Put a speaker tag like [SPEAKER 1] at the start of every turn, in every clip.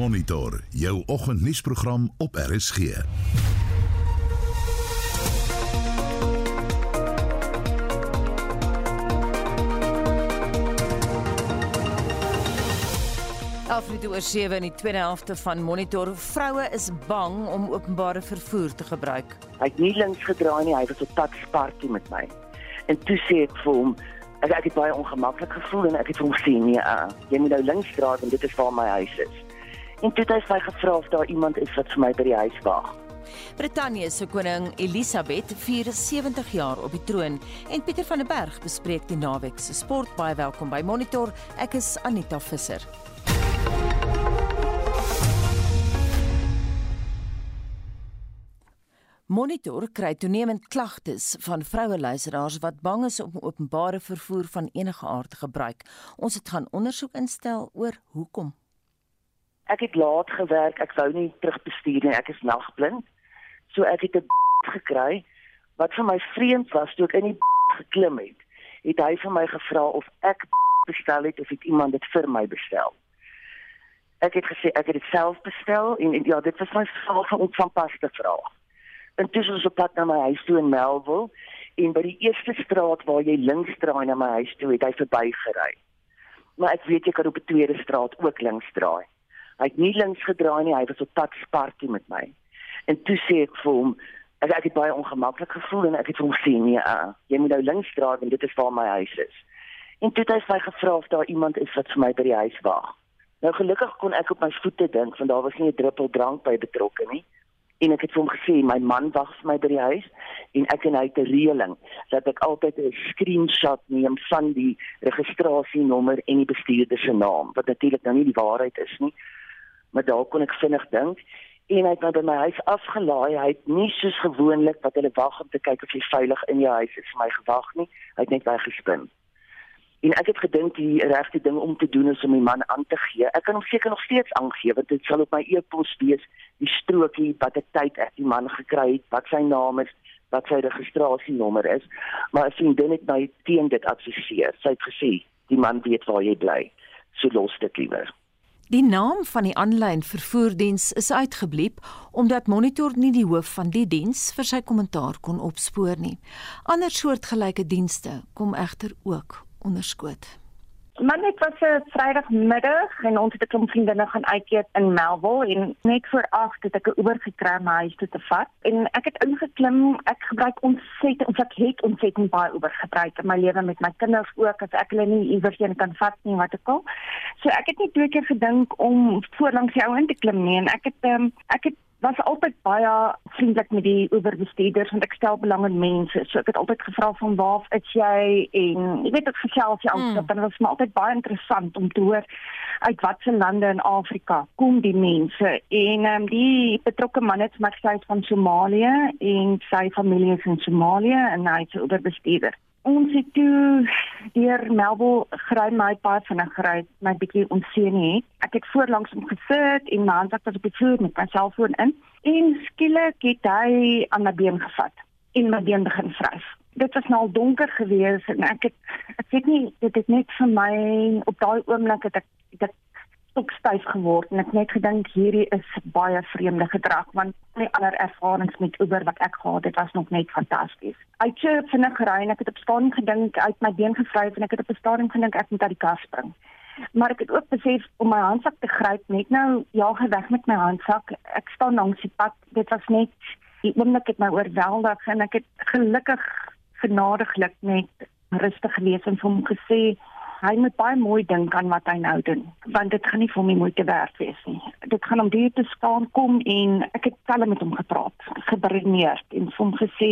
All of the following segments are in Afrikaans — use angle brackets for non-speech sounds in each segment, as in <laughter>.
[SPEAKER 1] Monitor jou oggendnuusprogram op RSG.
[SPEAKER 2] Afrit oor 7 in die tweede helfte van Monitor. Vroue is bang om openbare vervoer te gebruik.
[SPEAKER 3] Hy het nie links gedraai nie, hy was op pad sparkie met my. En toe sê ek vir hom, ek, ek het baie ongemaklik gevoel en ek het vir hom gesê nee, uh, jy moet nou links draai want dit is waar my huis is. En toe het hy my gevra of daar iemand is wat vir my by die huis wag.
[SPEAKER 2] Brittanje se koning Elisabeth vier 70 jaar op die troon en Pieter van der Berg bespreek die naweek se sport. Baie welkom by Monitor. Ek is Anita Visser. Monitor kry toenemend klagtes van vroue luisteraars wat bang is om openbare vervoer van enige aard te gebruik. Ons het gaan ondersoek instel oor hoekom.
[SPEAKER 3] Ek het laat gewerk, ek wou nie terugbestuur nie, ek is nagblind. So ek het 'n gekry wat vir my vreemd was toe ek in die geklim het. Het hy vir my gevra of ek bestel het of het iemand dit vir my bestel. Ek het gesê ek het dit self bestel en, en ja, dit was my vraag van ontvanpaste vraag. Intussen is op pad na my huis toe in Melville en by die eerste straat waar jy links draai na my huis toe, het hy verbygery. Maar ek weet jy kan op die tweede straat ook links draai. Hy het nie links gedraai nie, hy was op pad sparkie met my. En toe sê ek vir hom, ek, ek het baie ongemaklik gevoel en ek het hom gesê nee, uh, jy moet nou links draai want dit is waar my huis is. En toe het hy my gevra of daar iemand is wat vir my by die huis wag. Nou gelukkig kon ek op my voete dink want daar was nie 'n druppel drank by betrokke nie en ek het vir hom gesê my man wag vir my by die huis en ek en hy het 'n reëling dat ek altyd 'n screenshot neem van die registrasienommer en die bestuurder se naam wat natuurlik nou nie die waarheid is nie maar daar kon ek vinnig dink en hy het my by my huis afgelaai hy het nie soos gewoonlik wat hulle wag om te kyk of jy veilig in jou huis is vir my gewag nie hy het net weggespin En ek het gedink die regte ding om te doen is om die man aan te gee. Ek kan hom seker nog steeds aangee want dit sal op my e-pos wees die strokie wat ek tyd ek die man gekry het, wat sy naam is, wat sy registrasienommer is. Maar as jy dit net my teen dit adviseer, sy het gesê die man weet waar jy bly. So los dit liewer.
[SPEAKER 2] Die naam van die aanlyn vervoerdiens is uitgebleep omdat Monitor nie die hoof van die diens vir sy kommentaar kon opspoor nie. Ander soortgelyke dienste kom egter ook onderskoot.
[SPEAKER 4] Maar net was 'n Vrydagmiddag en ons het 'n klomp vriendinne gaan uiteet in Melville en net voor 8 het ek 'n Uber gekry om huis toe te vat. En ek het ingeklim. Ek gebruik ontsettend, of ek het ontsettend baie Uber gebruik in my lewe met my kinders ook as ek hulle nie iewers heen kan vat nie wat ek al. So ek het nie twee keer gedink om voorlangs jou in te klim nie en ek het um, ek het was altyd baie vriendelik met die oorbestuurders want ek stel belang in mense. So ek het altyd gevra van waar is jy en jy weet ek gesels jy altyd mm. en dit was maar altyd baie interessant om te hoor uit watter lande in Afrika kom die mense. En ehm um, die betrokke man het my gesê van Somalië en sy familie is in Somalië en hy is oorbestuurder. Ons het toe deur Melville gery my van 'n gery my bietjie onseën het. Ek het voorlangs om gesit en my hand was op die vloer met my selfoon in en skielik het hy aan my been gevat en my been begin vryf. Dit was nou al donker geweest en ek het ek weet nie dit het net vir my op daai oomblik het ek dit ook styf geword en ek net gedink hierdie is baie vreemde gedrag want my ander ervarings met Uber wat ek gehad het was nog net fantasties. Ek het vinnig gery en ek het op staan gedink uit my been gevryf en ek het op 'n stadium gedink ek moet uit die kar spring. Maar ek het ook besef om my handsak te gryp net nou ja geweg met my handsak. Ek staan langs die pad. Dit was net die oomblik het my oorweldig en ek het gelukkig genadiglik net rustig gelees en hom gesê hy moet baie mooi dink aan wat hy nou doen want dit gaan nie vir hom moeite werd wees nie. Dit gaan om hier te staan kom en ek het talle met hom gepraat gebrineer en hom gesê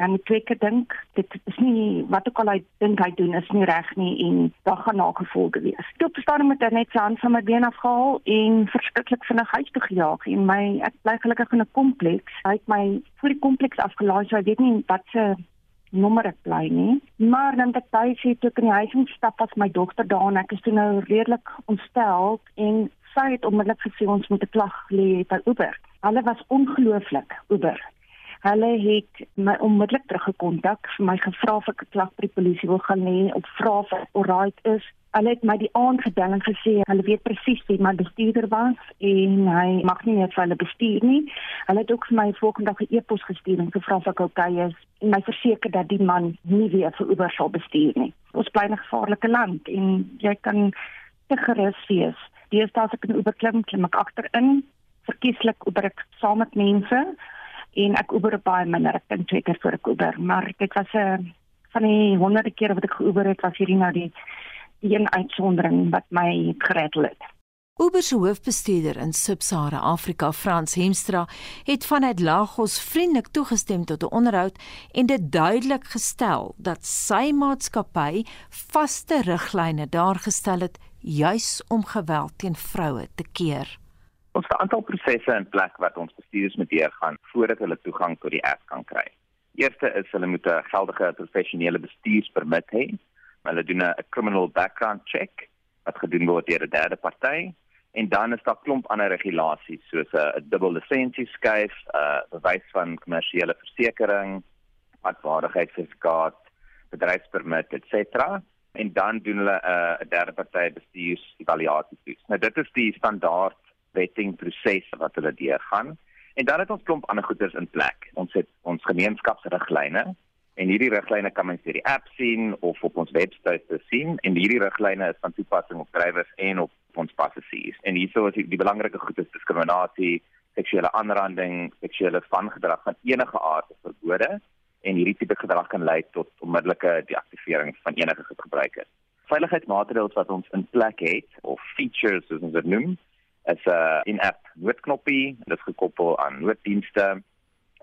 [SPEAKER 4] dan moet twee keer dink. Dit is nie wat ook al hy dink hy doen is nie reg nie en daar gaan nagevolge wees. Toe verstaan met hy net sy hand van my been afgehaal en <laughs> verskriklik vinnig huis toe gejaag en my ek bly gelukkig in 'n kompleks. Hy het my voor die kompleks afgelaai so hy weet nie wat se nommer ek bly nie. Maar dan het hy sê toe ek in die huis instap as my dogter daar en ek is toe nou redelik ontstel en sy het onmiddellik gesê ons moet 'n klag lê by Uber. Hulle was ongelooflik, Uber. Hulle het my onmiddellik teruggekontak vir my gevra of ek 'n klag by die polisie wil gaan lê of vra of ek alright is. Hulle het my die aand geding en gesê hulle weet presies wie my bestuurder was en hy mag nie meer vir hulle bestuur nie. Hulle het ook vir my volgende dag 'n e-pos gestuur en gevra of ek oukei is en my verseker dat die man nie weer vir Uber sal bestuur nie. Ons bly 'n gevaarlike land en jy kan te gerus wees. Deesdae as ek in Uber klim, klim ek agterin. Verkieslik Uber ek saam met mense en ek Uber baie minder. Ek dink twee keer voor ek Uber, maar dit was 'n uh, van die honderde kere wat ek geoewer het, was hierdie nou die die een uitsondering wat my gered het.
[SPEAKER 2] Uber se hoofbestuurder in Sub-Sahara Afrika, Frans Hemstra, het vanuit Lagos vriendelik toegestem tot 'n onderhoud en dit duidelik gestel dat sy maatskappy vaste riglyne daar gestel het juis om geweld teen vroue te keer.
[SPEAKER 5] Ons het 'n aantal prosesse in plek wat ons bestuurders moet deurgaan voordat hulle toegang tot die app kan kry. Eerste is hulle moet 'n geldige professionele bestuurspermit hê. Hulle doen 'n criminal background check wat gedoen word deur 'n derde party en dan is daar klomp ander regulasies soos 'n dubbel lisensie skuif, 'n bewys van kommersiële versekerings, padwaardigheidssertifikaat, bedryfspermit, etc. En dan doen hulle 'n derde party bestuursevaluasie toets. Nou dit is die standaard vettingproses wat hulle deurgaan. En dan het ons klomp ander goeders in plek. Ons het ons gemeenskapsriglyne en hierdie riglyne kan mens deur die app sien of op ons webwerf sien en hierdie riglyne is van toepassing op drywers en op ons passasiers. En hierso is die, die belangrike goed is diskriminasie, seksuele aanranding, seksuele vangedrag van enige aard is verbode en hierdie tipe gedrag kan lei tot onmiddellike deaktivering van enige gebruiker. Veiligheidsmaatreëls wat ons in plek het of features soos ons dit noem, is 'n uh, in-app noodknoppie, dit is gekoppel aan nooddienste.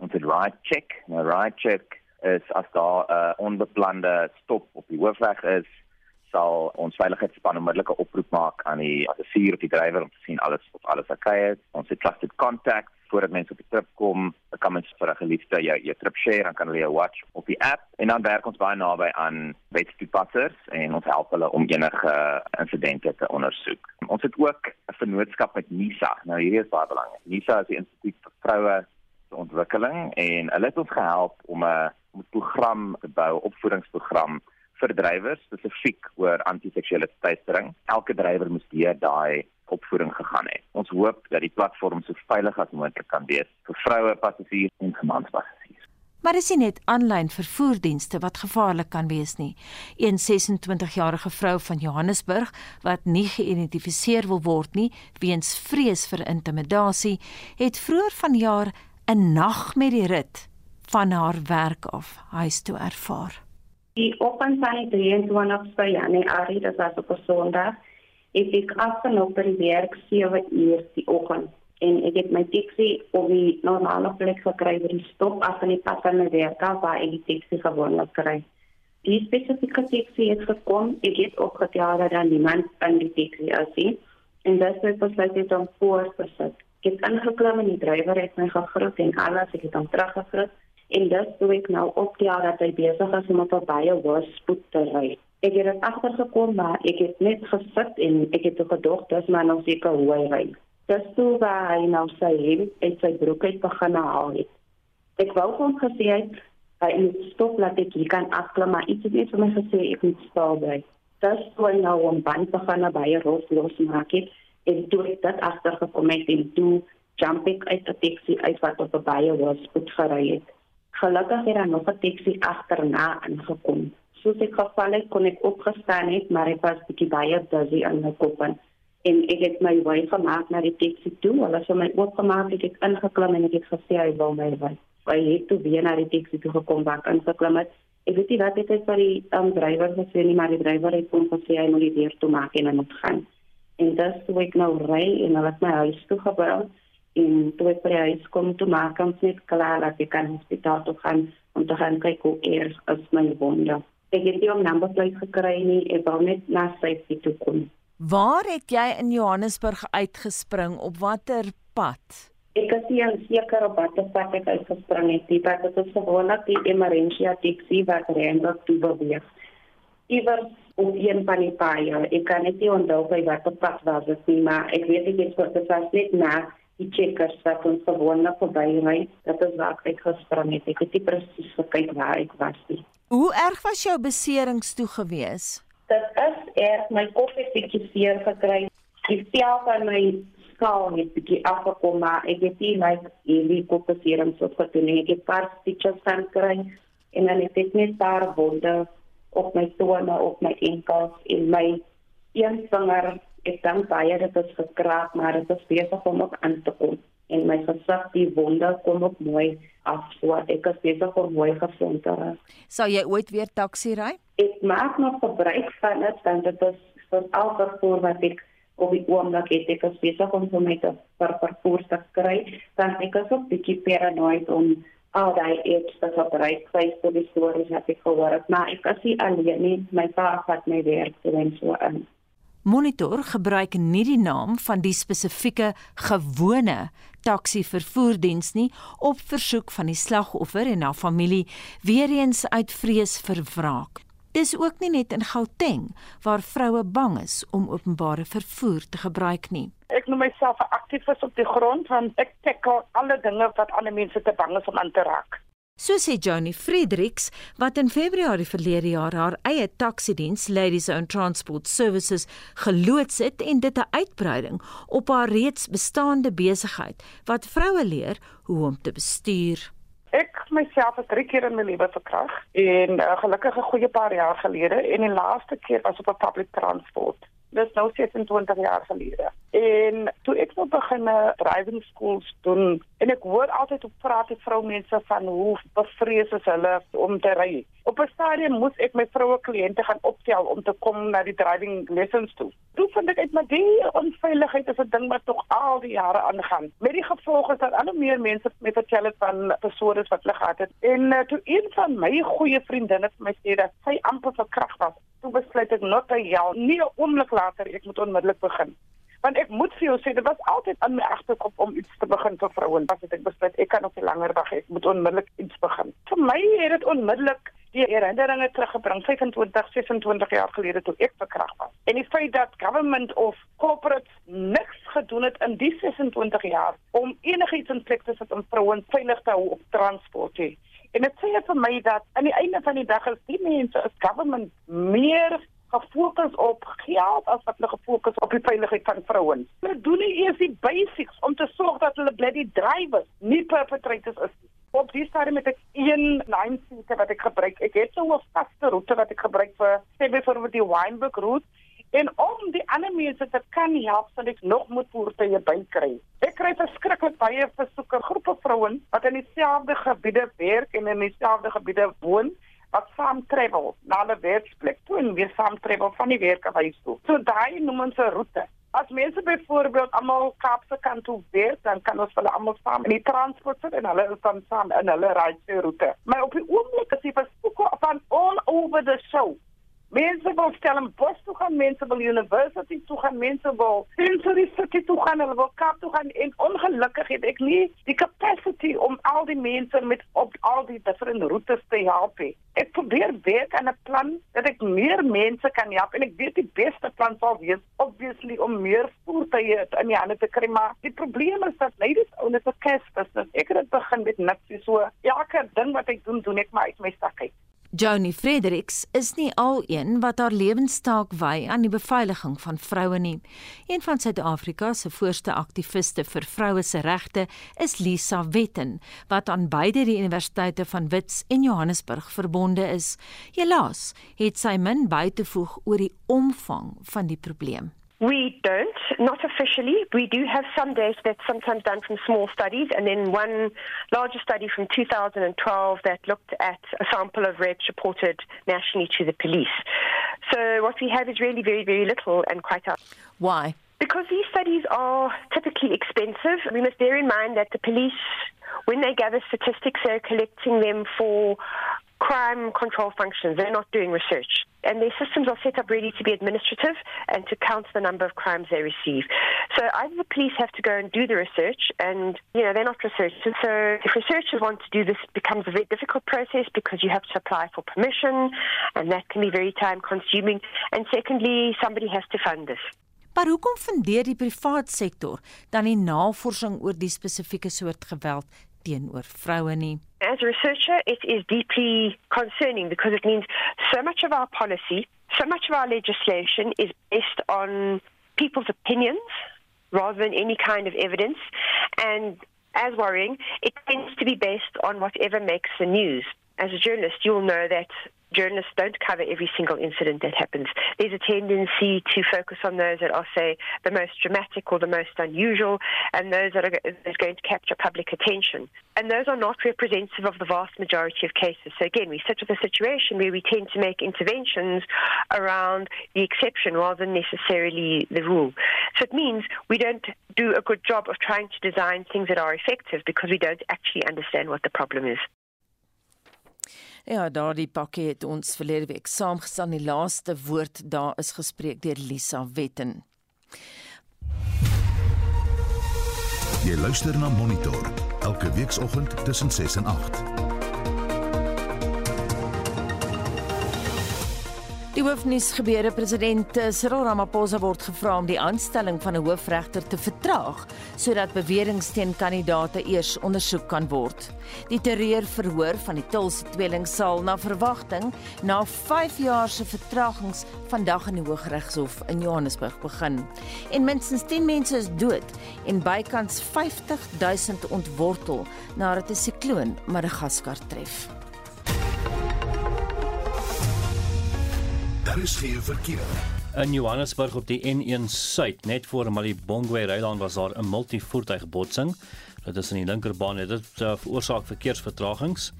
[SPEAKER 5] Ons het ride check. Nou ride check is as daar 'n uh, onbeplande stop op die hoofweg is, sal ons veiligheidsspan onmiddellik 'n oproep maak aan die passasier of die drywer om te sien alles of alles oukei is. Ons het trusted contact voordat mense op die trip kom, kan mens vir 'n geliefde jou jou trip share, dan kan hulle jou watch op die app en dan werk ons baie naby aan wetstoepassers en ons help hulle om enige insidente te ondersoek. Ons het ook 'n vennootskap met NISA. Nou hierdie is baie belangrik. NISA is die Instituut vir Vroue Ontwikkeling en hulle het ons gehelp om 'n om 'n program te bou, opvoedingsprogram vir drywers spesifiek oor antiseksuele teistering. Elke drywer moet deur daai opvoeding gegaan het. Ons hoop dat die platform so veilig as moontlik kan wees vir vroue passasiers en manspassasiers.
[SPEAKER 2] Maar dis nie net aanlyn vervoerdienste wat gevaarlik kan wees nie. Een 26-jarige vrou van Johannesburg wat nie geïdentifiseer wil word nie weens vrees vir intimidasie, het vroeër vanjaar 'n nag met die rit van haar werk af huis toe ervaar.
[SPEAKER 6] Die oggend van die 23ste Januarie, dit was op 'n Sondag, het ek afgeloop by die werk 7 uur die oggend en ek het my taxi op die normale plek gekry by die stop af in die pad van my werk af waar ek die taxi gewoonlik kry. Die spesifieke taxi het gekom, ek het opgetel dat daar niemand in die taxi is nie en dit het besluit het om voor te sit. Ek het ingeklim en die drywer het my gegroet en alles, ek het hom teruggegroet en dit toe ek nou optel dat hy besig is om op 'n baie hoë spoed te ry. Ek het agtergekom maar ek het net gesit en ek het gedog dis maar nou seker hoe hy ry. Dis toe waar hy nou sy hemp en sy broek uit begin haal het. Ek wou hom gesê het hy moet stop laat ek hier kan afklim maar iets het vir my gesê ek moet staan bly. Dis toe hy nou om band begin by roos los maak het en toe ek dit agtergekom het en toe jump ek uit die taxi uit wat op 'n baie was goed gery het. Gelukkig het daar nog 'n taxi agterna aangekom soos ek geval het, kon ek opgestaan het, maar ek was bietjie baie busy in my kop en ek het my wy gemaak na die taxi toe. Hulle het my oopgemaak, ek het ingeklim en ek het gesê hy wil my wy. Hy het toe weer na die taxi toe gekom waar ek ingeklim het. Ek weet nie wat dit is vir die um, drywer gesê nie, maar die drywer het hom gesê hy moet die deur toe maak en hy moet gaan. En dis toe ek nou ry en hulle het my huis toe gebring en toe ek by die huis kom toe maak ons net klaar dat ek kan hospitaal toe gaan om te gaan kyk hoe eers is my wonde. Ek het nie 'n nummerplate gekry nie, ek wou net na safety toe kom.
[SPEAKER 2] Waar het jy in Johannesburg uitgespring op watter pad?
[SPEAKER 6] Ek het hier seker op watter pad ek uitgespring het. Die pad het gewoonlik die Emerentia taxi wat Randolph toe beweeg. Iewers op een van die paaie. Ek kan net nie onthou by watter pad was dit nie, maar ek weet ek het voor dit was net na die checkers wat ons gewoonlik verby ry. Dit is waar ek gespring het. Ek het nie presies gekyk waar ek was nie.
[SPEAKER 2] Hoe erg was jou beserings toe gewees?
[SPEAKER 6] Dit is erg my kop het bietjie seer gekry. Die vel van my skaal het bietjie afgekom, maar ek het nie like hierdie kopseering so gedoen nie. Ek het paar stitches van kry en dan het ek net paar wonde op my tone, op my enkels en my een vinger. Ek dink baie dit is gekraak, maar dit is besig om op aan te kom en my gesig die wonde kom op mooi af so ek is besig om mooi gesond te raak.
[SPEAKER 2] Sou jy ooit weer taxi ry?
[SPEAKER 6] Ek maak nog gebruik van dit want dit is vir elke voor wat ek op die oomblik het ek is besig om vir my te vir vervoer te kry dan ek is ook bietjie paranoid om al die apps wat op ry kry vir die stories wat ek gehoor het maar ek is nie alleen nie. My pa het my werk doen so in.
[SPEAKER 2] Monitor gebruik nie die naam van die spesifieke gewone taxi vervoerdiens nie op versoek van die slagoffer en haar familie. Weer eens uit vrees vir wraak. Dis ook nie net in Gauteng waar vroue bang is om openbare vervoer te gebruik nie.
[SPEAKER 7] Ek noem myself 'n aktivis op die grond want ek tackle alle dinge wat ander mense te bang is om aan te raak.
[SPEAKER 2] So sê Johnny Fredericks wat in Februarie verlede jaar haar eie taksiediens Ladies Own Transport Services geloods het en dit 'n uitbreiding op haar reeds bestaande besigheid wat vroue leer hoe om te bestuur.
[SPEAKER 7] Ek myself het drie keer in my lewe verkrag en 'n uh, gelukkige goeie paar jaar gelede en die laaste keer was op 'n public transport. Dis nou 26 jaar gelede. En toe ek nou begin 'n driving schools doen en ek hoor altyd op praat die vroumense van hoe bevrees is hulle om te ry. Op 'n stadium moes ek my vroue kliënte gaan optel om te kom na die driving lessons toe. Toe vind ek uit maar die onveiligheid is 'n ding wat tog al die jare aangaan. Met die gevolg is dat al meer mense met vertel het van persone wat hulle gehad het. En uh, toe een van my goeie vriendinne vir my sê dat sy amper verkragt was, toe besluit ek not te jou nie 'n oomblik later ek moet onmiddellik begin want ek moet vir jou sê dit was altyd aan my agterkop om iets te begin vir vrouens. Wat ek besluit ek kan op 'n langer dag ek moet onmiddellik iets begin. Vir my het dit onmiddellik die herinneringe teruggebring 25 26 jaar gelede toe ek verkragt was. En die feit dat government of corporate niks gedoen het in die 26 jaar om enigiets in plek te sit om vrouens veilig te hou op transport hê. En dit sê vir my dat aan die einde van die dag is die mense as government meer gefokus op geld as wat hulle gefokus op die veiligheid van vrouens. Hulle doen nie eers die basics om te sorg dat hulle bloody drivers nie perpetrators is. Op die stadium met ek een seat wat ek gebruik. Ek het so 'n vaste roete wat ek gebruik vir sê byvoorbeeld die Wynberg route en om die ander mense te kan help sodat ek nog moet voertuie bykry. Ek kry verskriklik baie versoeke groepe vrouens wat in dieselfde gebiede werk en in dieselfde gebiede woon wat saam travel na 'n werksplek toe en weer saam travel van die werk af huis toe. So daai noem ons 'n roete. As mense byvoorbeeld almal Kaapse kant toe werk, dan kan ons hulle almal saam in die transport sit en hulle is dan saam in hulle roete. Maar op die oomblik is die versoeke van all over the show Mense wil Stellenbosch toe gaan, mense wil university toe gaan, mense wil sensory city toe gaan, hulle wil Kaap toe gaan en ongelukkig het ek nie die capacity om al die mense met op al die different routes te help. He. Ek probeer werk aan 'n plan dat ek meer mense kan help en ek weet die beste plan sal wees obviously om meer voertuie in die hande te kry, maar die probleem is dat ladies own a cash business. Ek het begin met niks so. Elke ding wat ek doen, doen ek maar uit my sak uit.
[SPEAKER 2] Johnny Fredericks is nie al een wat haar lewenstaak wy aan die beveiliging van vroue nie. Een van Suid-Afrika se voorste aktiviste vir vroue se regte is Lisa Wetten, wat aan beide die universiteite van Wits en Johannesburg verbonde is. Helaas het sy min by te voeg oor die omvang van die probleem.
[SPEAKER 8] We don't, not officially. We do have some data that's sometimes done from small studies, and then one larger study from 2012 that looked at a sample of rapes reported nationally to the police. So what we have is really very, very little and quite out.
[SPEAKER 2] Why?
[SPEAKER 8] Because these studies are typically expensive. We must bear in mind that the police, when they gather statistics, they're collecting them for crime control functions. They're not doing research. And their systems are set up really to be administrative and to count the number of crimes they receive. So either the police have to go and do the research, and you know they're not researchers. So if researchers want to do this, it becomes a very difficult process because you have to apply for permission, and that can be very time consuming. And secondly, somebody has to fund this.
[SPEAKER 2] Maar hoekom fundeer die privaat sektor dan die navorsing oor die spesifieke soort geweld teenoor vroue nie?
[SPEAKER 8] As a researcher, it is deeply concerning because it means so much of our policy So much of our legislation is based on people's opinions rather than any kind of evidence. And as worrying, it tends to be based on whatever makes the news. As a journalist, you'll know that journalists don't cover every single incident that happens. There's a tendency to focus on those that are, say, the most dramatic or the most unusual, and those that are going to capture public attention. And those are not representative of the vast majority of cases. So again, we sit with a situation where we tend to make interventions around the exception rather than necessarily the rule. So it means we don't do a good job of trying to design things that are effective because we don't actually understand what the problem is.
[SPEAKER 2] Ja, daardie pakkie het ons verlede week saamgestel. Die laaste woord daar is gespreek deur Lisa Wetten.
[SPEAKER 1] Jy luister na Monitor elke weekoggend tussen 6 en 8.
[SPEAKER 2] Die hoofnuus gebeure president Cyril Ramaphosa word gevra om die aanstelling van 'n hoofregter te vertraag sodat beweringe teen kandidaate eers ondersoek kan word. Die terreurverhoor van die Tulse tweeling sal na verwagting na 5 jaar se vertragings vandag in die Hooggeregshof in Johannesburg begin. En minstens 10 mense is dood en bykans 50 000 ontwortel nadat 'n sikloon Madagaskar tref.
[SPEAKER 1] Daar is geen verkeer.
[SPEAKER 9] In Johannesburg op die N1 Suid, net voor Malibongwe Rylaan was daar 'n multivoertuigbotsing. Dit is in die linkerbaan en dit uh, veroorsaak verkeersvertragings.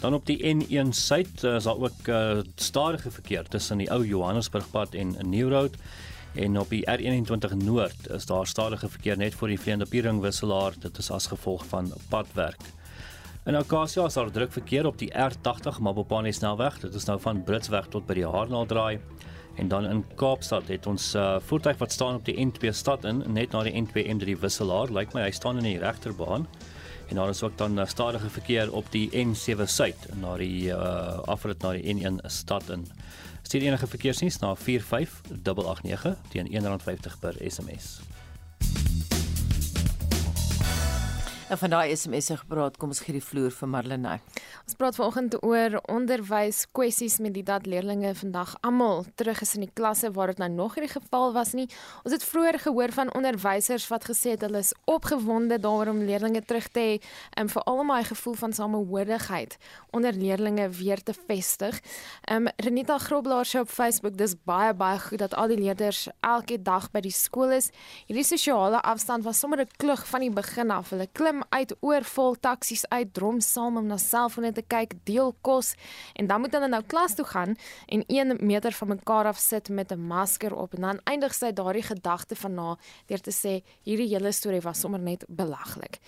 [SPEAKER 9] Dan op die N1 Suid uh, is daar ook uh, stadige verkeer tussen die ou Johannesburgpad en New Road. En op die R21 Noord is daar stadige verkeer net voor die Vreende Pieringwisselaar. Dit is as gevolg van padwerk. In Akasia is daar druk verkeer op die R80 Mabopane snelweg. Dit is nou van Britsweg tot by die Haarnaal draai. En dan in Kaapstad het ons uh, voertuig wat staan op die N2 stad in net na die N2 M3 wisselaar. Lyk my hy staan in die regterbaan. En daar is ook dan uh, stadige verkeer op die N7 suid na die uh, afrit na die N1 stad in. Stuur enige verkeersnuus na 45889 teen R1.50 per SMS.
[SPEAKER 2] En van daai SMS'e gepraat, kom ons gee die vloer vir Marlenae.
[SPEAKER 10] Ons praat vanoggend oor onderwys kwessies met die dat leerders vandag almal terug is in die klasse waar dit nou nog nie die geval was nie. Ons het vroeër gehoor van onderwysers wat gesê het hulle is opgewonde daaroor om leerders terug te hê en veral om hy gevoel van samehorigheid onder leerders weer te vestig. Ehm Renita Groblaar sê op Facebook dis baie baie goed dat al die leerders elke dag by die skool is. Hierdie sosiale afstand was sommer 'n klug van die begin af. Hulle klim uit oor vol taksies uit, drom saam om na selfone te kyk, deel kos en dan moet hulle nou klas toe gaan en 1 meter van mekaar af sit met 'n masker op en dan eindig sy daardie gedagte van na deur te sê hierdie hele storie was sommer net belaglik.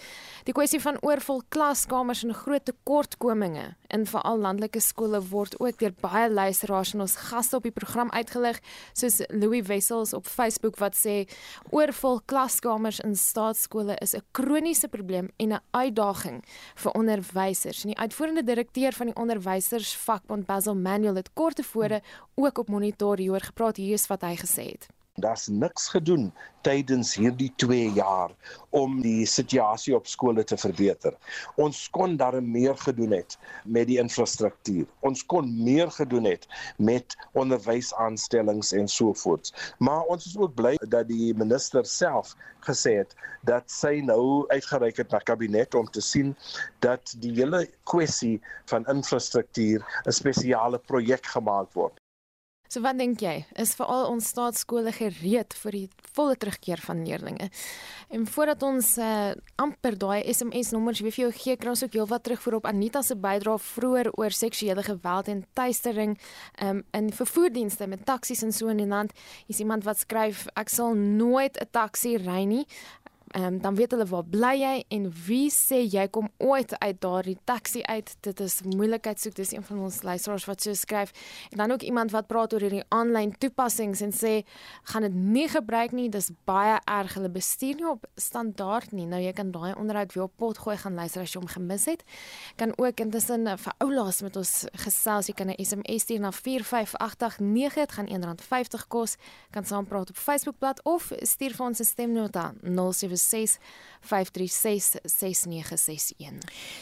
[SPEAKER 10] Die kwessie van oorvol klaskamers en groot tekortkominge in veral landelike skole word ook deur baie luisteraars en ons gaste op die program uitgelig, soos Louis Wessels op Facebook wat sê oorvol klaskamers in staatskole is 'n kroniese probleem en 'n uitdaging vir onderwysers. En die uitvoerende direkteur van die onderwysersvakbond Basil Manuel het kort tevore ook op monitor hier gepraat hier is wat hy gesê het.
[SPEAKER 11] Daar's niks gedoen tydens hierdie 2 jaar om die situasie op skole te verbeter. Ons kon daar meer gedoen het met die infrastruktuur. Ons kon meer gedoen het met onderwysaanstellings en so voort. Maar ons is ook bly dat die minister self gesê het dat sy nou uitgereik het na kabinet om te sien dat die hele kwessie van infrastruktuur 'n spesiale projek gemaak word.
[SPEAKER 10] So wat dink jy? Is veral ons staatskole gereed vir die volle terugkeer van leerders? En voordat ons uh, amper daai SMS nommers weer vir jou gee, kry ons ook heelwat terugvoer op Anita se bydrae vroeër oor seksuele geweld en tuistering um, in vervoerdienste met taksies en so in die land. Is iemand wat skryf ek sal nooit 'n taxi ry nie ehm um, dan weet hulle waar bly jy en wie sê jy kom ooit uit daardie taxi uit. Dit is moeilikheid soek. Dis een van ons luisteraars wat so skryf. En dan ook iemand wat praat oor hierdie aanlyn toepassings en sê gaan dit nie gebruik nie. Dis baie erg. Hulle bestuur nie op standaard nie. Nou jy kan daai onderhoud weer op pot gooi gaan luister as jy hom gemis het. Kan ook intussen eh, vir oulaas met ons gesels. Jy kan 'n SMS stuur na 45889. Dit gaan R1.50 kos. Kan saam praat op Facebookblad of stuur vir ons 'n stemnota 07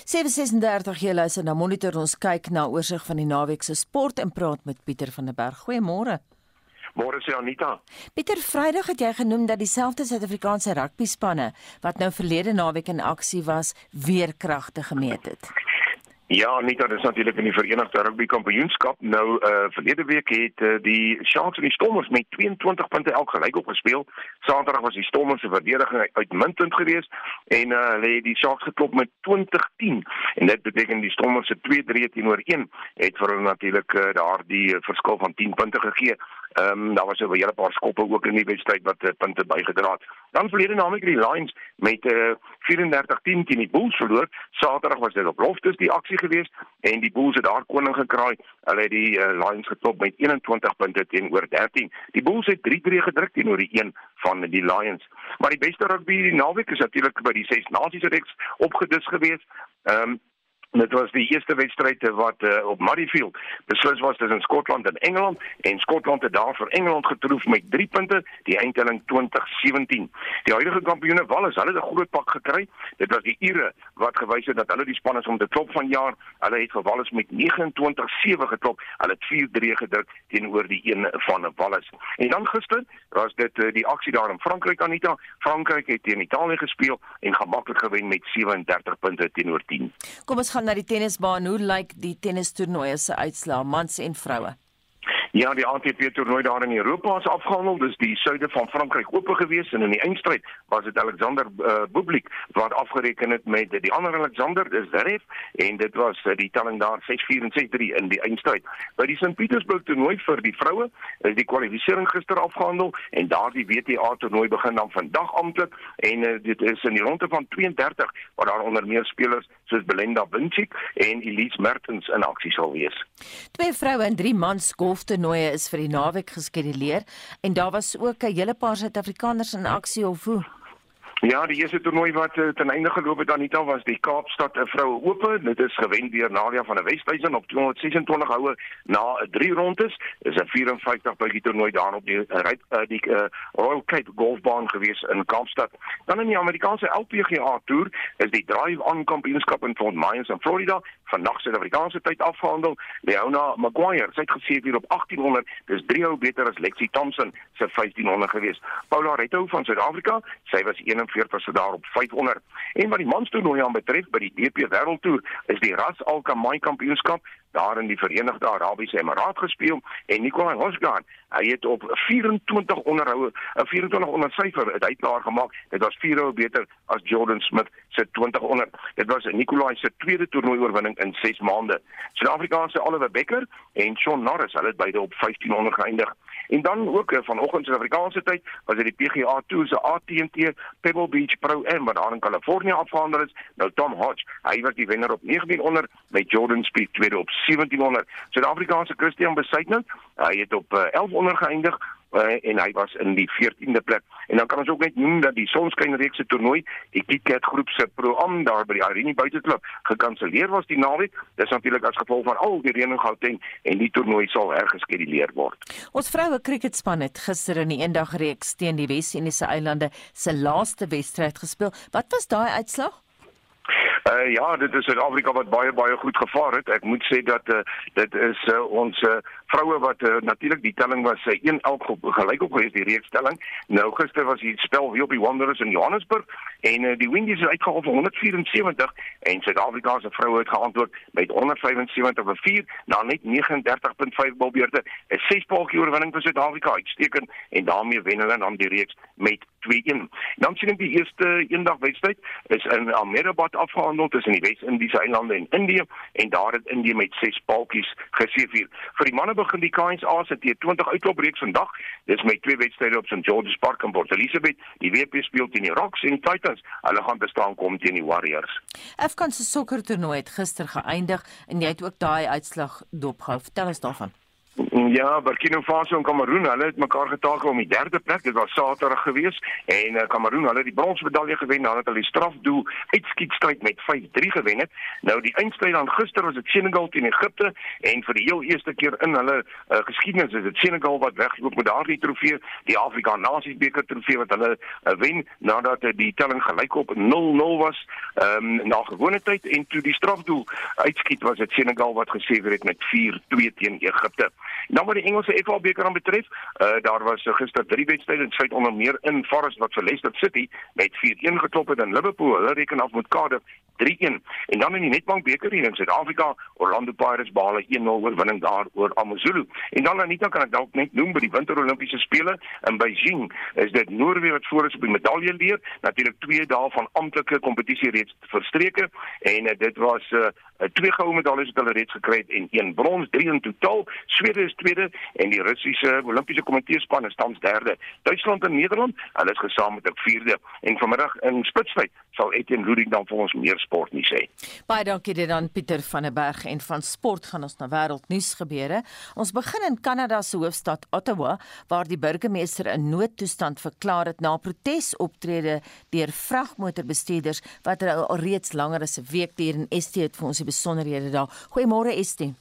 [SPEAKER 2] 736 jy luister na monitor ons kyk na oorsig van die naweek se sport en praat met Pieter van der Berg. Goeiemôre.
[SPEAKER 12] Môre sê Anita.
[SPEAKER 2] Pieter Vrydag het jy genoem dat dieselfde Suid-Afrikaanse rugbyspanne wat nou verlede naweek in aksie was, weer kragte gemeet het.
[SPEAKER 12] Ja, Anita, dis natuurlik in die Verenigde Rugby Kampioenskap. Nou uh verlede week het uh, die Sharks en die Stormers met 22 punte elk gelyk opgespeel. Saterdag was die Stormers se verdediging uitmuntend geweest en uh hulle het die Sharks geklop met 20-10 en dit beteken die Stormers se 2-3 teenoor 1 het vir hulle natuurlik uh, daardie verskil van 10 punte gegee. Ehm um, daar was 'n hele paar skoppe ook in die wedstryd wat uh, punte bygedra het. Dan verlede naweek die Lions met uh, 34-10 teen die Bulls verloor. Saterdag was dit op Loftus die aksie geweest en die Bulls het daar koning gekraai. Hulle het die uh, Lions geklop met 21 punte teenoor 13. Die Bulls het 3-3 gedruk teenoor die een van die Lions. Maar die beste rugby die naweek is natuurlik by die Ses Nasies reeks opgedis geweest. Ehm um, Dit was die eerste wedstryd wat uh, op Murrayfield beslis was tussen Skotland en Engeland en Skotland het daar vir Engeland getroof met 3 punte, die eindtelling 2017. Die huidige kampioene Wales, hulle het 'n groot pak gekry. Dit was die Ire wat gewys het dat hulle die span is om te klop van jaar. Hulle het Wales met 29-7 geklop. Hulle het 4-3 gedruk teenoor die een van Wales. En dan gister was dit uh, die aksie daar in Frankryk Anita. Frankryk het teen Italië gespeel en gemaklik gewen met 37 punte teenoor 10.
[SPEAKER 2] Kom ons gaan na die tennisbaan. Hoe lyk die tennistoernooie se uitslae, mans en vroue?
[SPEAKER 12] Ja, die ATP toernooi daar in Europa is afgehandel. Dis die suide van Frankryk oop gewees en in die eindstryd was dit Alexander uh, Bublik wat afgereken het met die ander Alexander, dis Zverev en dit was uh, die telling daar 6-4 en 6-3 in die eindstryd. By die St. Petersburg toernooi vir die vroue is die kwalifikasie gister afgehandel en daardie WTA toernooi begin dan vandag amptelik en uh, dit is in die ronde van 32 waar daar onder meer spelers soos Belinda Bencic en Elise Mertens in aksie sal wees.
[SPEAKER 2] Twee vroue en drie mans golftoernooie is vir die naweek geskeduleer en daar was ook 'n hele paar Suid-Afrikaners in aksie of hoe?
[SPEAKER 12] Ja, die eerste toernooi wat uh, ten einde geloop het Anita was die Kaapstad uh, vroue ope. Dit is gewen deur Nadia van der Westhuizen op 226 houe na 'n 3 rondes. Dis 'n 54 bytjie toernooi daar op die uh, die uh, Royal Cape Golfbaan gewees in Kaapstad. Dan in die Amerikaanse LPGA toer is die Drive On Kampioenskap in Fort Myers in Florida vandag Suid-Afrikaanse tyd afgehandel. Leona Maguire, sy het gesê hier op 1800, dis 3 hou beter as Lexi Thompson se 1500 gewees. Paula Retto van Suid-Afrika, sy was 41 se daar op 500. En wat die manstoernooi aan betref by die DP Wêreldtoer, is die Ras Al Khaimah Kampioenskap daar in die Verenigde Arabiese Emirate gespeel en Nikolai Hosgaard, hy het op 24 onderhoue, 'n 24 onder syfer het hy klaar gemaak. Dit was 4 hou beter as Jordan Smith se 20 onder. Dit was Nikolai se tweede toernooi oorwinning in 6 maande. Suid-Afrikaanse Oliver Becker en Shaun Norris, hulle het beide op 15 onder geëindig. En dan ook eh, vanoggend se Afrikaanse tyd was dit die PGA Tour se AT&T Pebble Beach Pro Am wat daar in Kalifornië afgehandel is. Nou Tom Hodge, hy was die wenner op 19 onder met Jordan Spieth tweede op 1700. Suid-Afrikaanse Christian Besuitnout, hy het op 11 onder geëindig uh, en hy was in die 14de plek. En dan kan ons ook net noem dat die Sonskynreeks se toernooi, die KitKat groep se pro-am daar by die Irene buiteklub gekanselleer was die naweek. Dis natuurlik as gevolg van al die reën in Gauteng en die toernooi sal hergeskeduleer word.
[SPEAKER 2] Ons vroue kriketspan het gister in die eendagreeks teen die Wes-Indiese eilande se laaste wedstryd gespeel. Wat was daai uitslag?
[SPEAKER 12] Uh, ja, dit is Suid-Afrika wat baie baie goed gevaar het. Ek moet sê dat uh, dit is uh, ons uh, vroue wat uh, natuurlik die telling was uh, 1-11 gelyk op gewees die reekstelling. Nou gister was die spel weer op die Wanderers in Johannesburg en uh, die Windies het uitgehaal vir 174 en Suid-Afrika se vroue het geantwoord met 175 vir 4 na net 39.5 balbeurte. 'n 6 paaltjie oorwinning vir Suid-Afrika uitstekend en daarmee wen hulle dan die reeks met 2-1. Dan sien ek die eerste eendag wedstryd is in Ahmedabad afgehandel tussen die Wes-Indiese eilande en Indië en daar het Indië met 6 paaltjies geseëvier. Vir die manne begin die KNSA se T20 uitlopreeks vandag. Dis met twee wedstryde op St George's Park in Port Elizabeth. Die WP speel teen die Rocks en Titans. Hulle gaan bestaan kom teen die Warriors.
[SPEAKER 2] Afghan se sokkertoernooi het gister geëindig en jy het ook daai uitslag dopgehou. Vertel ons daarvan.
[SPEAKER 12] Ja, Burkina Faso en Kameroen, hulle het mekaar getakel om die derde plek. Dit was Saterdag gewees en uh, Kameroen, hulle het die bronsmedalje gewen nadat hulle die strafdoel uitskietstryd met 5-3 gewen het. Nou die eindstryd dan gister was dit Senegal teen Egipte en vir die heel eerste keer in hulle uh, geskiedenis is dit Senegal wat wegloop met daardie trofee, die Afrika Nasiesbeker trofee wat hulle uh, wen nadat uh, die telling gelyk op 0-0 was um, na gewone tyd en toe die strafdoel uitskiet was dit Senegal wat geseëvier het met 4-2 teen Egipte. En dan wat die Engelse FA beker aan betref, uh, daar was uh, gister drie wedstryde in Suid onder meer in Forest wat vir Leicester City met 4-1 geklop het in Liverpool. Hulle reken af met Cardiff 3-1. En dan in die Nedbank beker hier in Suid-Afrika, Orlando Pirates behaal 'n 1-0 oorwinning daar oor AmaZulu. En dan Anita kan ek dalk net noem by die Winter Olimpiese spele in Beijing, is dit Noorwe wat voor is op die medalje leer. Natuurlik 2 dae van amptelike kompetisie reeds verstreke en uh, dit was uh, twee goue medaljes wat hulle reeds gekry het en een brons, drie in totaal. Swede is tweede en die Russiese Olimpiese Komiteespan is tans derde. Duitsland en Nederland, hulle is gesamentlik vierde. En vanmiddag in Spitsbergen sal Etienne Ludwig dan vir ons meer sport nie sê.
[SPEAKER 2] Baie dankie dit aan Pieter van der Berg en van sport gaan ons na wêreldnuus gebeure. Ons begin in Kanada se hoofstad Ottawa waar die burgemeester 'n noodtoestand verklaar het na protesoptrede deur vragmotorbestuurders wat al reeds langer as 'n week duur en ST het vir ons besonderhede daar. Goeiemôre ST.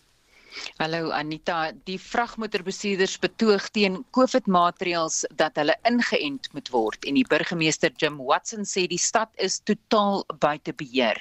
[SPEAKER 13] Hallo Anita, die vragmotorbestuurders betoog teen COVID-maatreëls dat hulle ingeënt moet word en die burgemeester Jim Watson sê die stad is totaal buite beheer.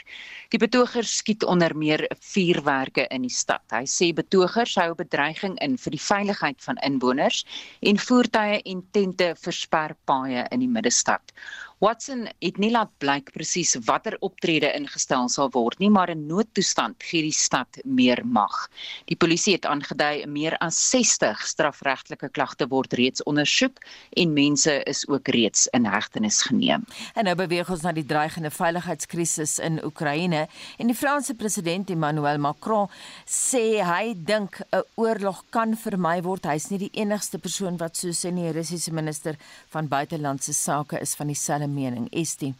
[SPEAKER 13] Die betogers skiet onder meer vuurwerke in die stad. Hy sê betogers hou bedreiging in vir die veiligheid van inwoners en voertuie en tente versper paaie in die middestad. Watson het nie laat blyk presies watter optrede ingestel sal word nie, maar 'n noodtoestand gee die stad meer mag. Die polisie het aangedui meer as 60 strafregtelike klagte word reeds ondersoek en mense is ook reeds in hegtenis geneem.
[SPEAKER 2] En nou beweeg ons na die dreigende veiligheidskrisis in Oekraïne en die Franse president Emmanuel Macron sê hy dink 'n oorlog kan vermy word. Hy's nie die enigste persoon wat so sê nie. Die Russiese minister van buitelandse sake is van dieselfde mening. Estie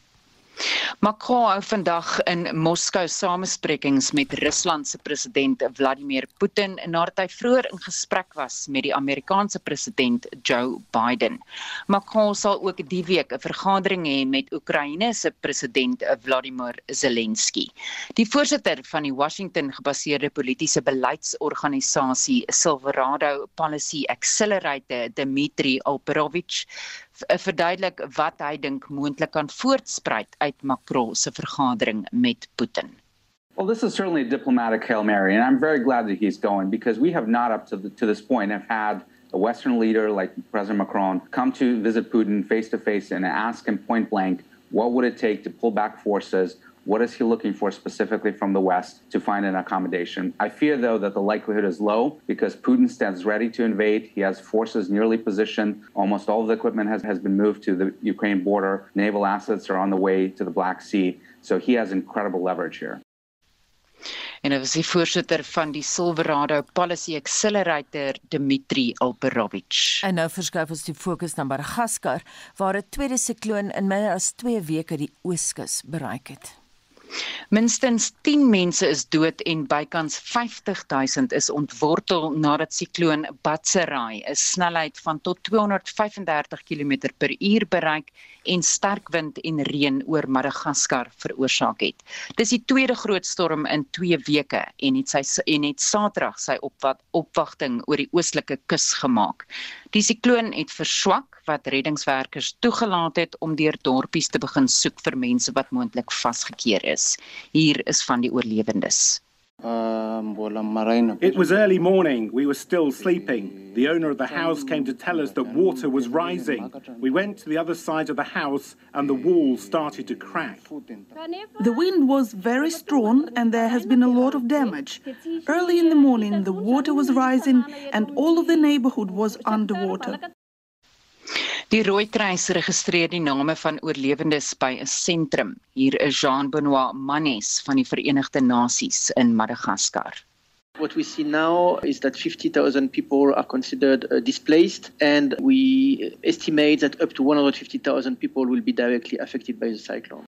[SPEAKER 13] Macron vandag in Moskou samesprekings met Rusland se president Vladimir Putin nadat hy vroeër in gesprek was met die Amerikaanse president Joe Biden. Macron sal ook die week 'n vergadering hê met Oekraïne se president Vladimir Zelensky. Die voorsitter van die Washington-gebaseerde politieke beleidsorganisasie Silverado Policy Accelerator, Dmitry Alperovich, verduidelik wat hy dink moontlik kan voortspruit uit Macron se vergadering met Putin.
[SPEAKER 14] Well, this is certainly a diplomatic Hail Mary, and I'm very glad that he's going because we have not, up to, the, to this point, have had a Western leader like President Macron come to visit Putin face to face and ask him point blank, what would it take to pull back forces What is he looking for specifically from the West to find an accommodation? I fear, though, that the likelihood is low because Putin stands ready to invade. He has forces nearly positioned. Almost all of the equipment has, has been moved to the Ukraine border. Naval assets are on the way to the Black Sea. So he has incredible leverage here.
[SPEAKER 13] en hy was die voorsitter van die Silverado Policy Accelerator Dmitri Alperovich.
[SPEAKER 2] En nou verskuif ons die fokus na Madagaskar waar 'n tweede sikloon in minder as 2 weke die ooskus bereik het.
[SPEAKER 13] Minstens 10 mense is dood en bykans 50 000 is ontwortel nadat sikloon Batserai 'n snelheid van tot 235 km/h bereik en sterk wind en reën oor Madagaskar veroorsaak het. Dis die tweede groot storm in 2 weke en het sy en het Saterdag sy opwat, opwagting oor die oostelike kus gemaak. Die sikloon het verswak wat reddingswerkers toegelaat het om deur dorpies te begin soek vir mense wat moontlik vasgekeer is. Hier is van die oorlewendes.
[SPEAKER 15] It was early morning. We were still sleeping. The owner of the house came to tell us that water was rising. We went to the other side of the house and the wall started to crack.
[SPEAKER 16] The wind was very strong and there has been a lot of damage. Early in the morning, the water was rising and all of the neighborhood was underwater.
[SPEAKER 13] Die Rooikruis registreer die name van oorlewendes by 'n sentrum. Hier is Jean Benoit Manes van die Verenigde Nasies in Madagaskar.
[SPEAKER 17] What we see now is that 50,000 people are considered uh, displaced, and we estimate that up to 150,000 people will be directly affected by the cyclone.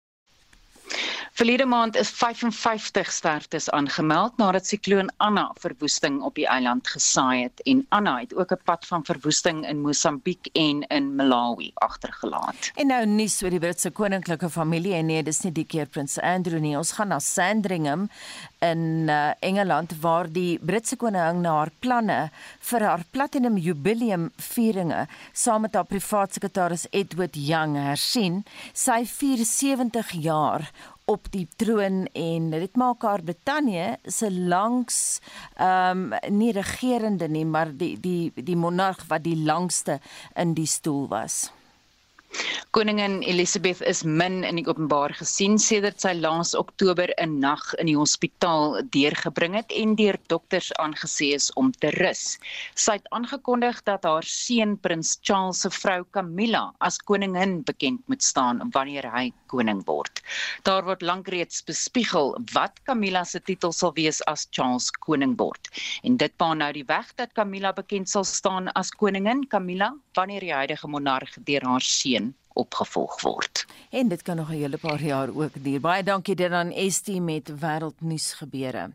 [SPEAKER 13] Verlede maand is 55 sterftes aangemeld nadat sikloon Anna verwoesting op die eiland gesaai het en Anna het ook 'n pad van verwoesting in Mosambiek en in Malawi agtergelaat.
[SPEAKER 2] En nou nuus oor die Britse koninklike familie en nee, dis nie die keer prins Andrew nie. Ons gaan na Sandringham in uh, Engeland waar die Britse koningin na haar planne vir haar platinum jubileum vieringe saam met haar privaat sekretaris Edward Young hersien. Sy vier 70 jaar op die troon en dit maak haar Brittanje se langs ehm um, nie regerende nie maar die die die monarg wat die langste in die stoel was.
[SPEAKER 13] Koningin Elizabeth is min in die openbaar gesien sedert sy laas Oktober 'n nag in die hospitaal deurgebring het en deur dokters aangesê is om te rus. Sy het aangekondig dat haar seun Prins Charles se vrou Camilla as koningin bekend moet staan wanneer hy koning word. Daar word lankreeds bespiegel wat Camilla se titel sal wees as Charles koning word. En dit baan nou die weg dat Camilla bekend sal staan as koningin Camilla wanneer die huidige monarg deur haar seun opgevolg word.
[SPEAKER 2] En dit kan nog 'n hele paar jaar ook duur. Baie dankie dit aan ST met wêreldnuus gebeure.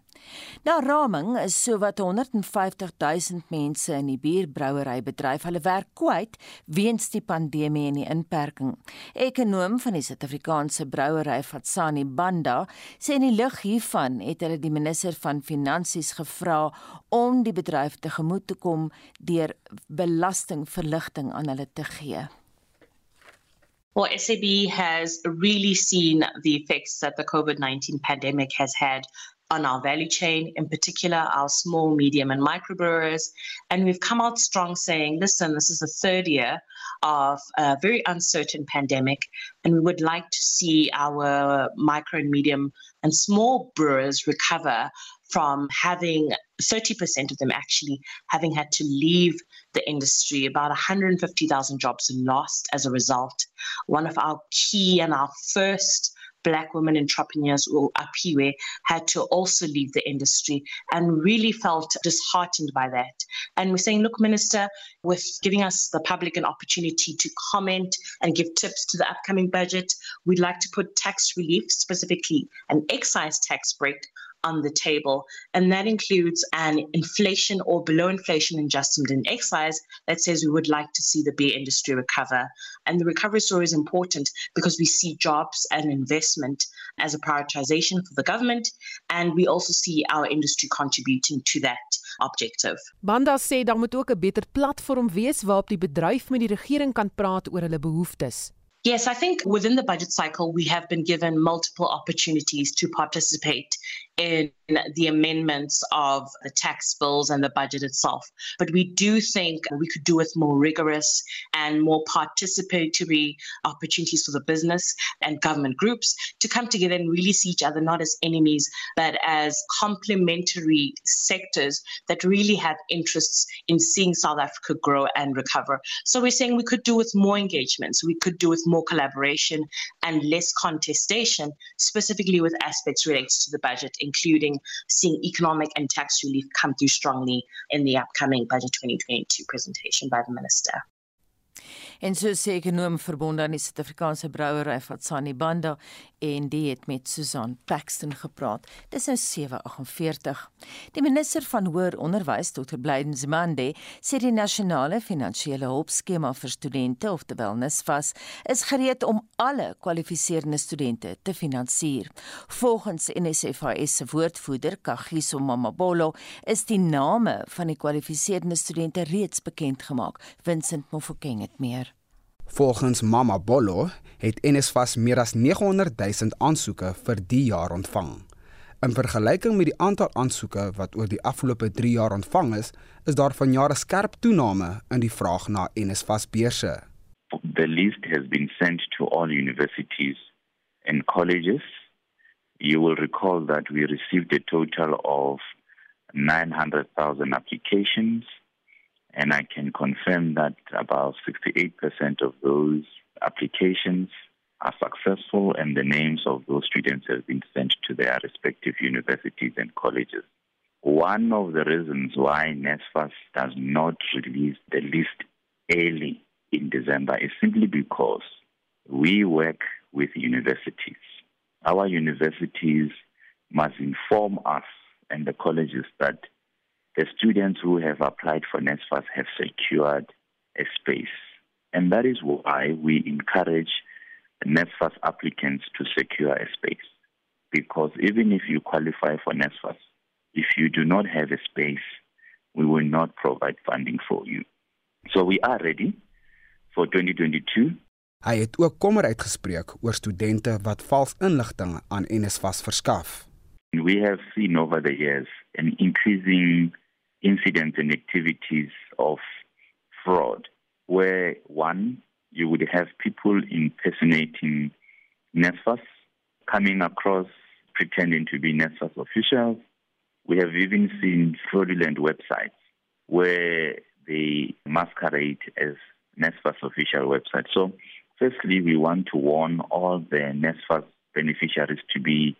[SPEAKER 2] Nou raming is sowat 150 000 mense in die bierbrouwerybedryf hulle werk kwyt weens die pandemie en die inperking. Ekonom van die Suid-Afrikaanse brouwery Fatsani Banda sê in die lig hiervan het hulle die minister van Finansies gevra om die bedryf tegemoet te kom deur belastingverligting aan hulle te gee.
[SPEAKER 18] Well, SAB has really seen the effects that the COVID 19 pandemic has had on our value chain, in particular our small, medium, and micro brewers. And we've come out strong saying, listen, this is the third year of a very uncertain pandemic, and we would like to see our micro and medium and small brewers recover from having 30% of them actually having had to leave the industry, about 150,000 jobs lost as a result. One of our key and our first black women entrepreneurs or Apiwe had to also leave the industry and really felt disheartened by that. And we're saying, look, Minister, with giving us the public an opportunity to comment and give tips to the upcoming budget, we'd like to put tax relief, specifically an excise tax break on the table, and that includes an inflation or below inflation adjustment in excise that says we would like to see the beer industry recover. And the recovery story is important because we see jobs and investment as a prioritization for the government, and we also see our industry contributing to that objective.
[SPEAKER 19] Banda sê daar moet ook 'n beter platform wees waarop die bedryf met die regering kan praat oor hulle behoeftes.
[SPEAKER 18] Yes, I think within the budget cycle, we have been given multiple opportunities to participate in the amendments of the tax bills and the budget itself. But we do think we could do with more rigorous and more participatory opportunities for the business and government groups to come together and really see each other not as enemies, but as complementary sectors that really have interests in seeing South Africa grow and recover. So we're saying we could do with more engagements, we could do with more collaboration and less contestation, specifically with aspects related to the budget including seeing economic and tax relief come through strongly in the upcoming Budget 2022 presentation by the Minister.
[SPEAKER 2] En so sê ekonom verbonde aan die Suid-Afrikaanse brouery Fatsani Banda en die het met Susan Paxton gepraat. Dis nou 7:48. Die minister van hoër onderwys, Dr. Blyden Zimande, sê die nasionale finansiële hulpskema vir studente, oftewel NSFAS, is gereed om alle kwalifiserende studente te finansier. Volgens NSFAS se woordvoerder, Kagiso Mamabolo, is die name van die kwalifiserende studente reeds bekend gemaak. Vincent Mofokeng het meer.
[SPEAKER 20] Volgens Mama Bollo het NSFAS meer as 900 000 aansoeke vir die jaar ontvang. In vergelyking met die aantal aansoeke wat oor die afgelope 3 jaar ontvang is, is daar vanjaar 'n skerp toename in die vraag na NSFAS beurse.
[SPEAKER 21] The list has been sent to all universities and colleges. You will recall that we received a total of 900,000 applications and I can confirm that about 68% of those applications are successful and the names of those students have been sent to their respective universities and colleges. One of the reasons why NSFAS does not release the list early in December is simply because we work with universities. Our universities must inform us and the colleges that the students who have applied for NSFAS have secured a space. And that is why we encourage NSFAS applicants to secure a space. because even if you qualify for NSFAS, if you do not have a space, we will not provide funding for you. So we are ready for 2022.
[SPEAKER 20] Hy het ook kommer uitgespreek oor studente wat vals inligting aan NSFAS verskaf.
[SPEAKER 21] We have seen over the years an increasing incidents and activities of fraud where one you would have people impersonating NSFAS coming across pretending to be NSFAS officials. We have even seen fraudulent websites where they masquerade as NSFAS official websites. So, firstly, we want to warn all the NSFAS beneficiaries to be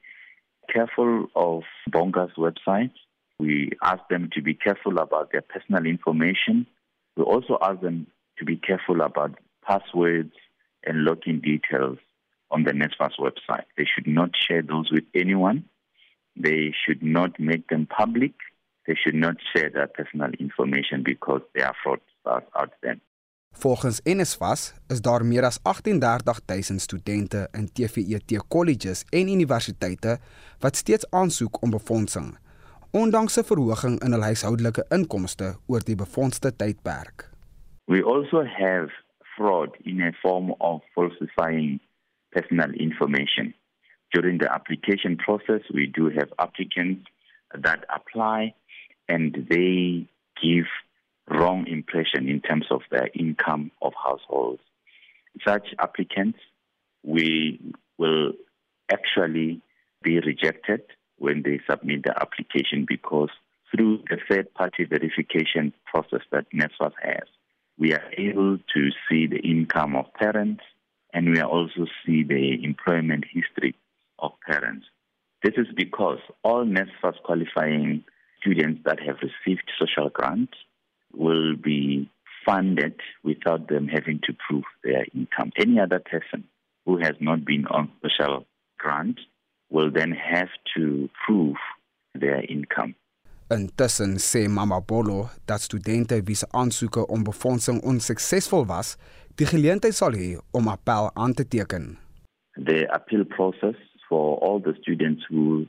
[SPEAKER 21] careful of Bonga's website. We ask them to be careful about their personal information. We also ask them to be careful about passwords and login details on the NSFAS website. They should not share those with anyone. They should not make them public. They should not share their personal information because there are fraudsters out there.
[SPEAKER 20] Volgens NSFAS is daar meer as 38000 studente in TVET colleges en universiteite wat steeds aansoek om befondsing, ondanks 'n verhoging in hul huishoudelike inkomste oor die befondste tydperk.
[SPEAKER 21] We also have fraud in a form of falsifying personal information. During the application process, we do have applicants that apply and they give wrong impression in terms of their income of households. Such applicants, we will actually be rejected when they submit the application because through the third party verification process that NSFAS has, we are able to see the income of parents and we also see the employment history of parents. This is because all NSFAS qualifying students that have received social grants will be funded without them having to prove their income. Any other person who has not been on social grant will then have to prove their income.
[SPEAKER 20] Intussen sê Mama Bolo dat studente wie se aansoeke om befondsing onsuksesvol was, die geleentheid sal hê om appel aan te teken.
[SPEAKER 21] The appeal process for all the students who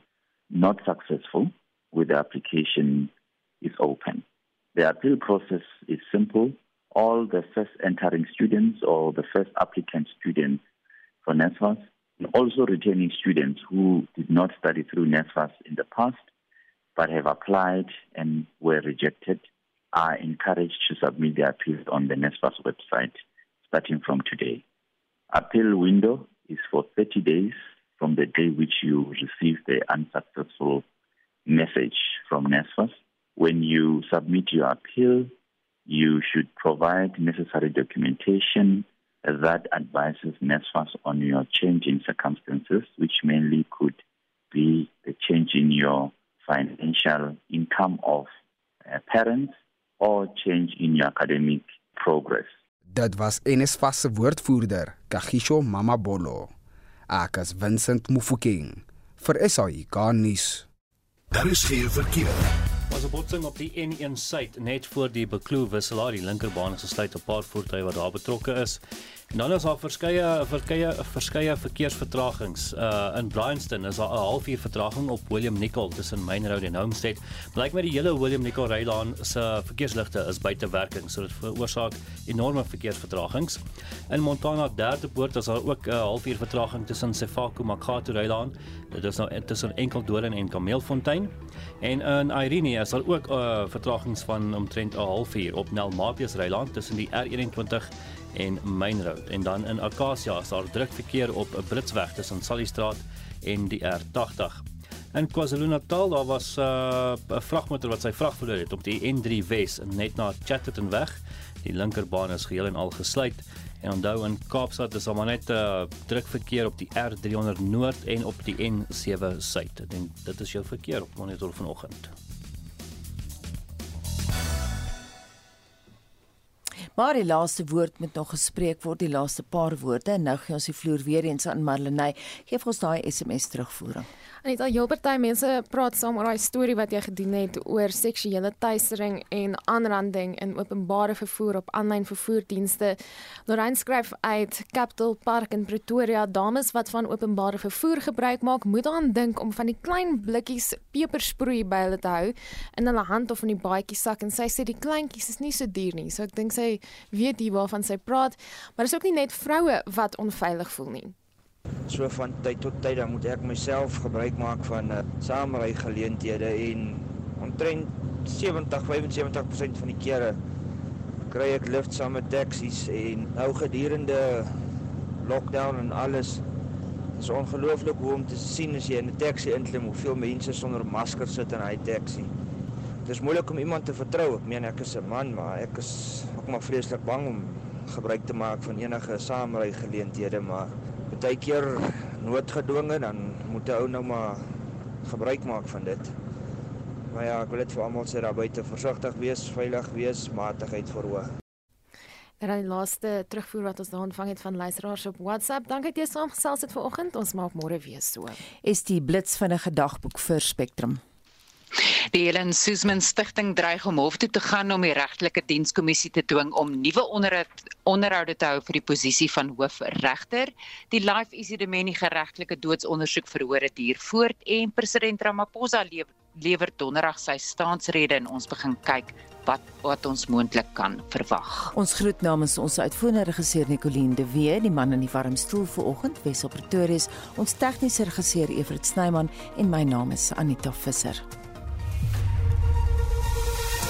[SPEAKER 21] not successful with the application is open. The appeal process is simple. All the first entering students or the first applicant students for NSFAS, also returning students who did not study through NSFAS in the past but have applied and were rejected, are encouraged to submit their appeals on the NSFAS website starting from today. Appeal window is for 30 days from the day which you receive the unsuccessful message from NSFAS. When you submit your appeal, you should provide necessary documentation that advises NSFAS on your change in circumstances, which mainly could be the change in your financial income of uh, parents or change in your academic progress.
[SPEAKER 20] Dit was NSFAS se woordvoerder, Kagisho Mamabolo. Ek is Vincent Mufokeng vir SAI Garnis.
[SPEAKER 1] Daar is geen verkeer.
[SPEAKER 9] Was 'n botsing op die N1 suid net voor die Bekloo wisselaar, die linkerbaan gesluit op 'n paar voertuie wat daar betrokke is. Dan is daar verskeie verskeie verskeie verkeersvertragings. Uh in Bryanston is daar 'n halfuur vertraging op William Nicol tussen Main Road en Homestead. Blyk my die hele William Nicol rylaan se verkeersligte is buite werking, so dit veroorsaak enorme verkeersvertragings. In Montana derde poort is daar ook 'n halfuur vertraging tussen Sefako Makgato rylaan. Dit is nou tussen Enkeldoorn en Kameelfontein. En in Irene is daar ook 'n uh, vertragings van omtrent 'n halfuur op Nelmapius rylaan tussen die R21 en Main Road en dan in Acacia is daar druk verkeer op 'n Britsweg tussen Sallystraat en die R80. In KwaZulu-Natal daar was 'n uh, vragmotor wat sy vrag verloor het op die N3 Wes net na Chatterton weg. Die linkerbaan is geheel en al gesluit. En onthou in Kaapstad is daar maar net 'n uh, druk verkeer op die R300 Noord en op die N7 Suid. Ek dink dit is jou verkeer op monitor vanoggend.
[SPEAKER 2] Maar die laaste woord moet nog gespreek word, die laaste paar woorde en nou gee ons die vloer weer eens aan Marlenae. Geef ons daai SMS terugvoering.
[SPEAKER 10] Anita Jilbertay mense praat saam oor daai storie wat jy gedoen het oor seksuele teistering en aanranding in openbare vervoer op aanlyn vervoerdienste. Lorraine skryf uit Capital Park in Pretoria, dames wat van openbare vervoer gebruik maak, moet aan dink om van die klein blikkies pepersproei by hulle te hou in hulle hand of in die baadjie sak en sy sê die kleintjies is nie so duur nie. So ek dink sy weet hier waarvan sy praat, maar dit is ook nie net vroue wat onveilig voel nie.
[SPEAKER 22] So van tyd tot tyd dan moet ek myself gebruik maak van uh, saamry geleenthede en omtrent 70-75% van die kere kry ek lift saam met taksies en nou gedurende lockdown en alles is ongelooflik hoe om te sien as jy in 'n taxi inklim hoeveel mense sonder masker sit in hy taxi. Dit is moeilik om iemand te vertrou. Ek meen ek is 'n man, maar ek is ook maar vreeslik bang om gebruik te maak van enige saamry geleenthede, maar baie keer noodgedwonge dan moet 'n ou nou maar gebruik maak van dit. Maar ja, ek wil dit vir almal sê daar buite versigtig wees, veilig wees, matigheid verhoog.
[SPEAKER 10] En dan die laaste terugvoer wat ons daar ontvang het van luisteraars op WhatsApp. Dankie dat jy saamgesels het vanoggend. Ons maak môre weer so.
[SPEAKER 2] Is die blits van 'n gedagboek vir Spectrum.
[SPEAKER 13] Die Helen Suzman Stichting dreig om hof toe te gaan om die regtelike dienskommissie te dwing om nuwe onderhoud onderhoude te hou vir die posisie van hoofregter. Die Life Isidimeni geregtelike doodsondersoek verhoor het hier voort en president Ramaphosa lewer, lewer donderdag sy staansrede en ons begin kyk wat wat ons moontlik kan verwag.
[SPEAKER 2] Ons groet namens ons uitvoerende regisseur Nicoline de Wee, die man in die warm stoel vanoggend, Wesop Pretoria, ons tegniese regisseur Evert Snyman en my naam is Anita Visser.